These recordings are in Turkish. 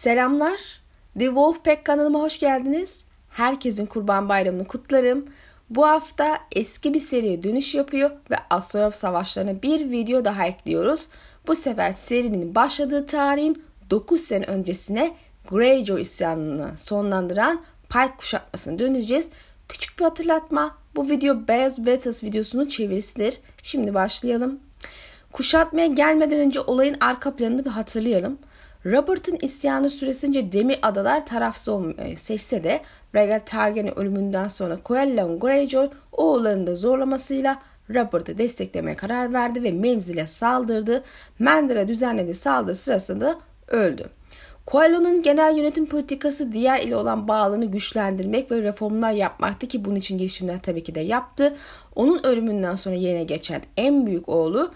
Selamlar. The Wolfpack kanalıma hoş geldiniz. Herkesin Kurban Bayramı'nı kutlarım. Bu hafta eski bir seriye dönüş yapıyor ve Astroyov Savaşları'na bir video daha ekliyoruz. Bu sefer serinin başladığı tarihin 9 sene öncesine Greyjoy isyanını sonlandıran Pike kuşatmasına döneceğiz. Küçük bir hatırlatma. Bu video Beyaz Battles videosunun çevirisidir. Şimdi başlayalım. Kuşatmaya gelmeden önce olayın arka planını bir hatırlayalım. Robert'ın isyanı süresince Demir Adalar tarafsız olmayı seçse de Rhaegal Targaryen ölümünden sonra Coelon Greyjoy oğullarını da zorlamasıyla Robert'ı desteklemeye karar verdi ve menzile saldırdı. Mender'e düzenlediği saldırı sırasında öldü. Coelho'nun genel yönetim politikası diğer ile olan bağlılığını güçlendirmek ve reformlar yapmaktı ki bunun için girişimler tabii ki de yaptı. Onun ölümünden sonra yerine geçen en büyük oğlu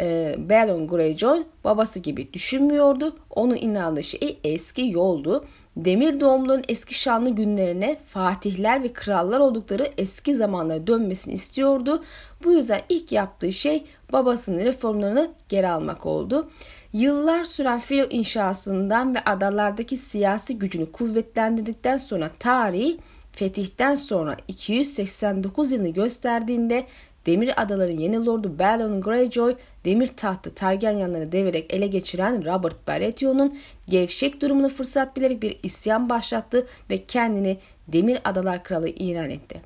e, Balon Greyjoy babası gibi düşünmüyordu. Onun inandığı şey eski yoldu. Demir doğumluların eski şanlı günlerine fatihler ve krallar oldukları eski zamanlara dönmesini istiyordu. Bu yüzden ilk yaptığı şey babasının reformlarını geri almak oldu. Yıllar süren filo inşasından ve adalardaki siyasi gücünü kuvvetlendirdikten sonra tarihi fetihten sonra 289 yılını gösterdiğinde Demir Adaların yeni lordu Balon Greyjoy, demir tahtı Targaryenları devirerek ele geçiren Robert Baratheon'un gevşek durumunu fırsat bilerek bir isyan başlattı ve kendini Demir Adalar Kralı ilan etti.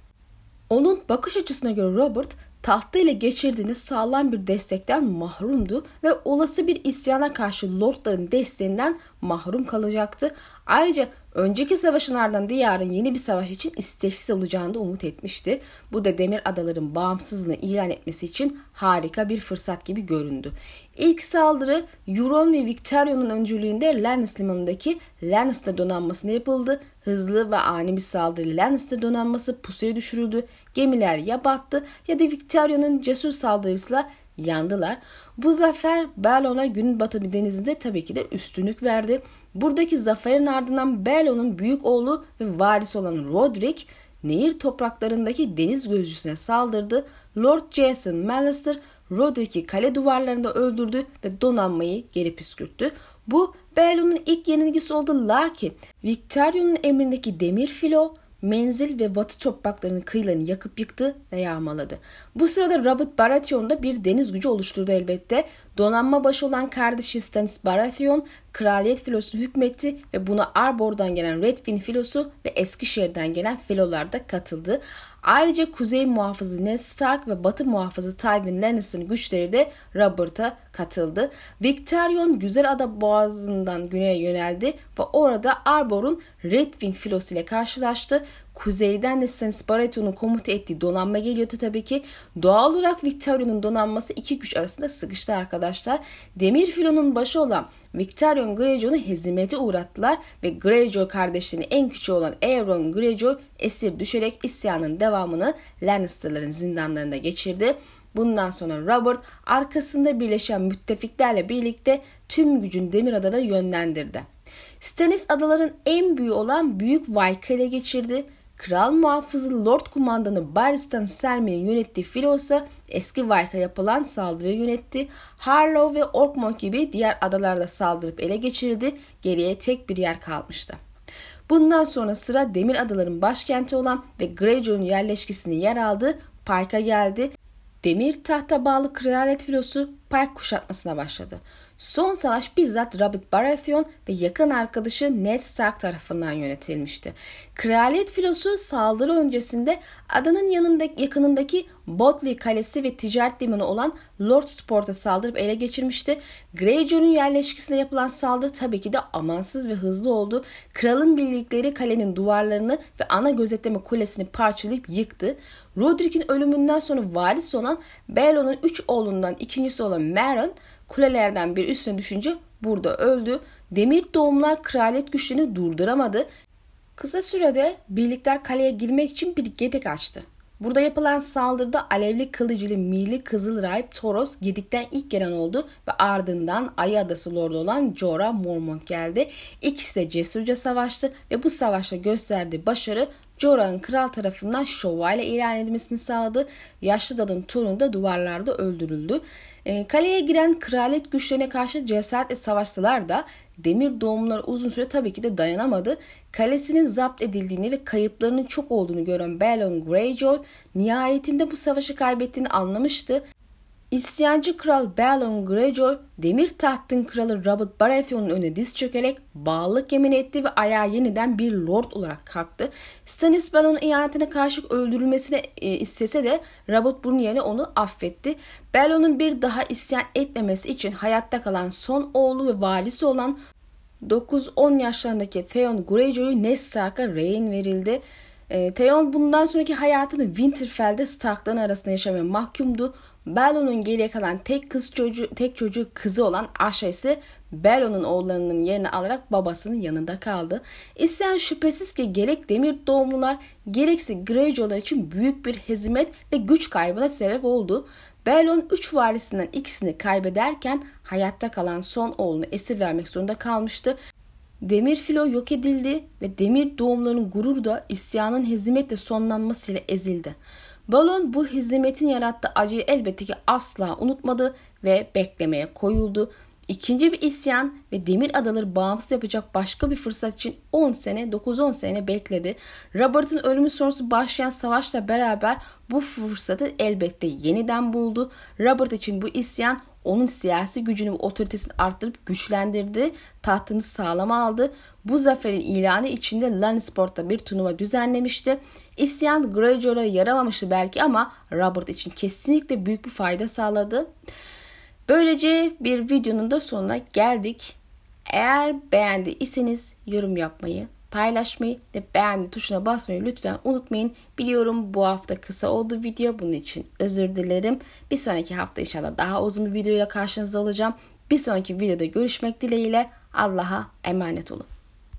Onun bakış açısına göre Robert tahtı ile geçirdiğinde sağlam bir destekten mahrumdu ve olası bir isyana karşı lordların desteğinden mahrum kalacaktı. Ayrıca önceki savaşın ardından diyarın yeni bir savaş için isteksiz olacağını da umut etmişti. Bu da Demir Adaların bağımsızlığını ilan etmesi için harika bir fırsat gibi göründü. İlk saldırı Euron ve Victorion'un öncülüğünde Lannister limanındaki Lannister donanmasına yapıldı. Hızlı ve ani bir saldırı Lannister donanması pusuya düşürüldü. Gemiler ya battı ya da Victorion'un cesur saldırısıyla yandılar. Bu zafer Balon'a gün batımı denizinde tabii ki de üstünlük verdi. Buradaki zaferin ardından Balon'un büyük oğlu ve varisi olan Roderick nehir topraklarındaki deniz gözcüsüne saldırdı. Lord Jason Mallister Roderick'i kale duvarlarında öldürdü ve donanmayı geri püskürttü. Bu Balon'un ilk yenilgisi oldu lakin Victorion'un emrindeki demir filo menzil ve batı topraklarının kıyılarını yakıp yıktı ve yağmaladı. Bu sırada Robert Baratheon da bir deniz gücü oluşturdu elbette. Donanma başı olan kardeşi Stannis Baratheon kraliyet filosunu hükmetti ve buna Arbor'dan gelen Redfin filosu ve Eskişehir'den gelen filolar da katıldı. Ayrıca kuzey muhafızı Ned Stark ve batı muhafızı Tywin Lannister'ın güçleri de Robert'a katıldı. Victorion Güzel Ada Boğazı'ndan güneye yöneldi ve orada Arbor'un Redwing filosu ile karşılaştı. Kuzeyden de Stannis Baratheon'un komuta ettiği donanma geliyordu tabii ki. Doğal olarak Victorion'un donanması iki güç arasında sıkıştı arkadaşlar. Demir filonun başı olan Victorion Greyjoy'u hezimete uğrattılar ve Greyjoy kardeşlerinin en küçüğü olan Aeron Greyjoy esir düşerek isyanın devamını Lannister'ların zindanlarında geçirdi. Bundan sonra Robert arkasında birleşen müttefiklerle birlikte tüm gücün Demirada'da yönlendirdi. Stannis adaların en büyüğü olan Büyük ele geçirdi. Kral muhafızı Lord Kumandanı Barristan Selma'nın yönettiği filosa eski Wyke'a yapılan saldırıyı yönetti. Harlow ve Orkmont gibi diğer adalarda saldırıp ele geçirdi. Geriye tek bir yer kalmıştı. Bundan sonra sıra Demir Adaların başkenti olan ve Greyjoy'un yerleşkesinin yer aldığı Pike'a geldi. Demir tahta bağlı kraliyet filosu Pike kuşatmasına başladı. Son savaş bizzat Robert Baratheon ve yakın arkadaşı Ned Stark tarafından yönetilmişti. Kraliyet filosu saldırı öncesinde adanın yanındaki, yakınındaki Botley Kalesi ve ticaret limanı olan Lord Sport'a saldırıp ele geçirmişti. Greyjoy'un yerleşkesine yapılan saldırı tabii ki de amansız ve hızlı oldu. Kralın birlikleri kalenin duvarlarını ve ana gözetleme kulesini parçalayıp yıktı. Roderick'in ölümünden sonra varis olan Balon'un üç oğlundan ikincisi olan Meryn kulelerden bir üstüne düşünce burada öldü. Demir doğumlar kraliyet güçlerini durduramadı. Kısa sürede birlikler kaleye girmek için bir gedek açtı. Burada yapılan saldırıda alevli kılıcılı Mili Kızıl Rahip Toros Gedik'ten ilk gelen oldu ve ardından Ayı Adası Lordu olan Jorah Mormont geldi. İkisi de cesurca savaştı ve bu savaşta gösterdiği başarı Jorah'ın kral tarafından şövalye ilan edilmesini sağladı. Yaşlı dadın torunu da duvarlarda öldürüldü. E, kaleye giren kraliyet güçlerine karşı cesaretle savaştılar da demir doğumlar uzun süre tabii ki de dayanamadı. Kalesinin zapt edildiğini ve kayıplarının çok olduğunu gören Balon Greyjoy nihayetinde bu savaşı kaybettiğini anlamıştı İsyancı kral Balon Greyjoy demir tahtın kralı Robert Baratheon'un önüne diz çökerek bağlılık yemin etti ve ayağa yeniden bir lord olarak kalktı. Stannis Balon'un ihanetine karşılık öldürülmesini e, istese de Robert bunun yerine onu affetti. Balon'un bir daha isyan etmemesi için hayatta kalan son oğlu ve valisi olan 9-10 yaşlarındaki Theon Greyjoy'u Ned Stark'a rehin verildi. E, Theon bundan sonraki hayatını Winterfell'de Stark'ların arasında yaşamaya mahkumdu. Bellon'un geriye kalan tek kız çocuğu, tek çocuğu kızı olan Asha ise Bellon'un oğullarının yerini alarak babasının yanında kaldı. İsyan şüphesiz ki gerek demir doğumlular gerekse Greyjoy'lar için büyük bir hezimet ve güç kaybına sebep oldu. Bellon üç varisinden ikisini kaybederken hayatta kalan son oğlunu esir vermek zorunda kalmıştı. Demir filo yok edildi ve demir doğumlarının gururu da isyanın hezimetle sonlanmasıyla ezildi. Balon bu hizmetin yarattığı acıyı elbette ki asla unutmadı ve beklemeye koyuldu. İkinci bir isyan ve Demir Adaları bağımsız yapacak başka bir fırsat için 10 sene 9-10 sene bekledi. Robert'ın ölümü sonrası başlayan savaşla beraber bu fırsatı elbette yeniden buldu. Robert için bu isyan onun siyasi gücünü ve otoritesini arttırıp güçlendirdi, tahtını sağlama aldı. Bu zaferin ilanı içinde Lannisport'ta bir turnuva düzenlemişti. İsyan Greyjoy'lara yaramamıştı belki ama Robert için kesinlikle büyük bir fayda sağladı. Böylece bir videonun da sonuna geldik. Eğer beğendiyseniz yorum yapmayı, paylaşmayı ve beğendi tuşuna basmayı lütfen unutmayın. Biliyorum bu hafta kısa oldu video. Bunun için özür dilerim. Bir sonraki hafta inşallah daha uzun bir videoyla karşınızda olacağım. Bir sonraki videoda görüşmek dileğiyle Allah'a emanet olun.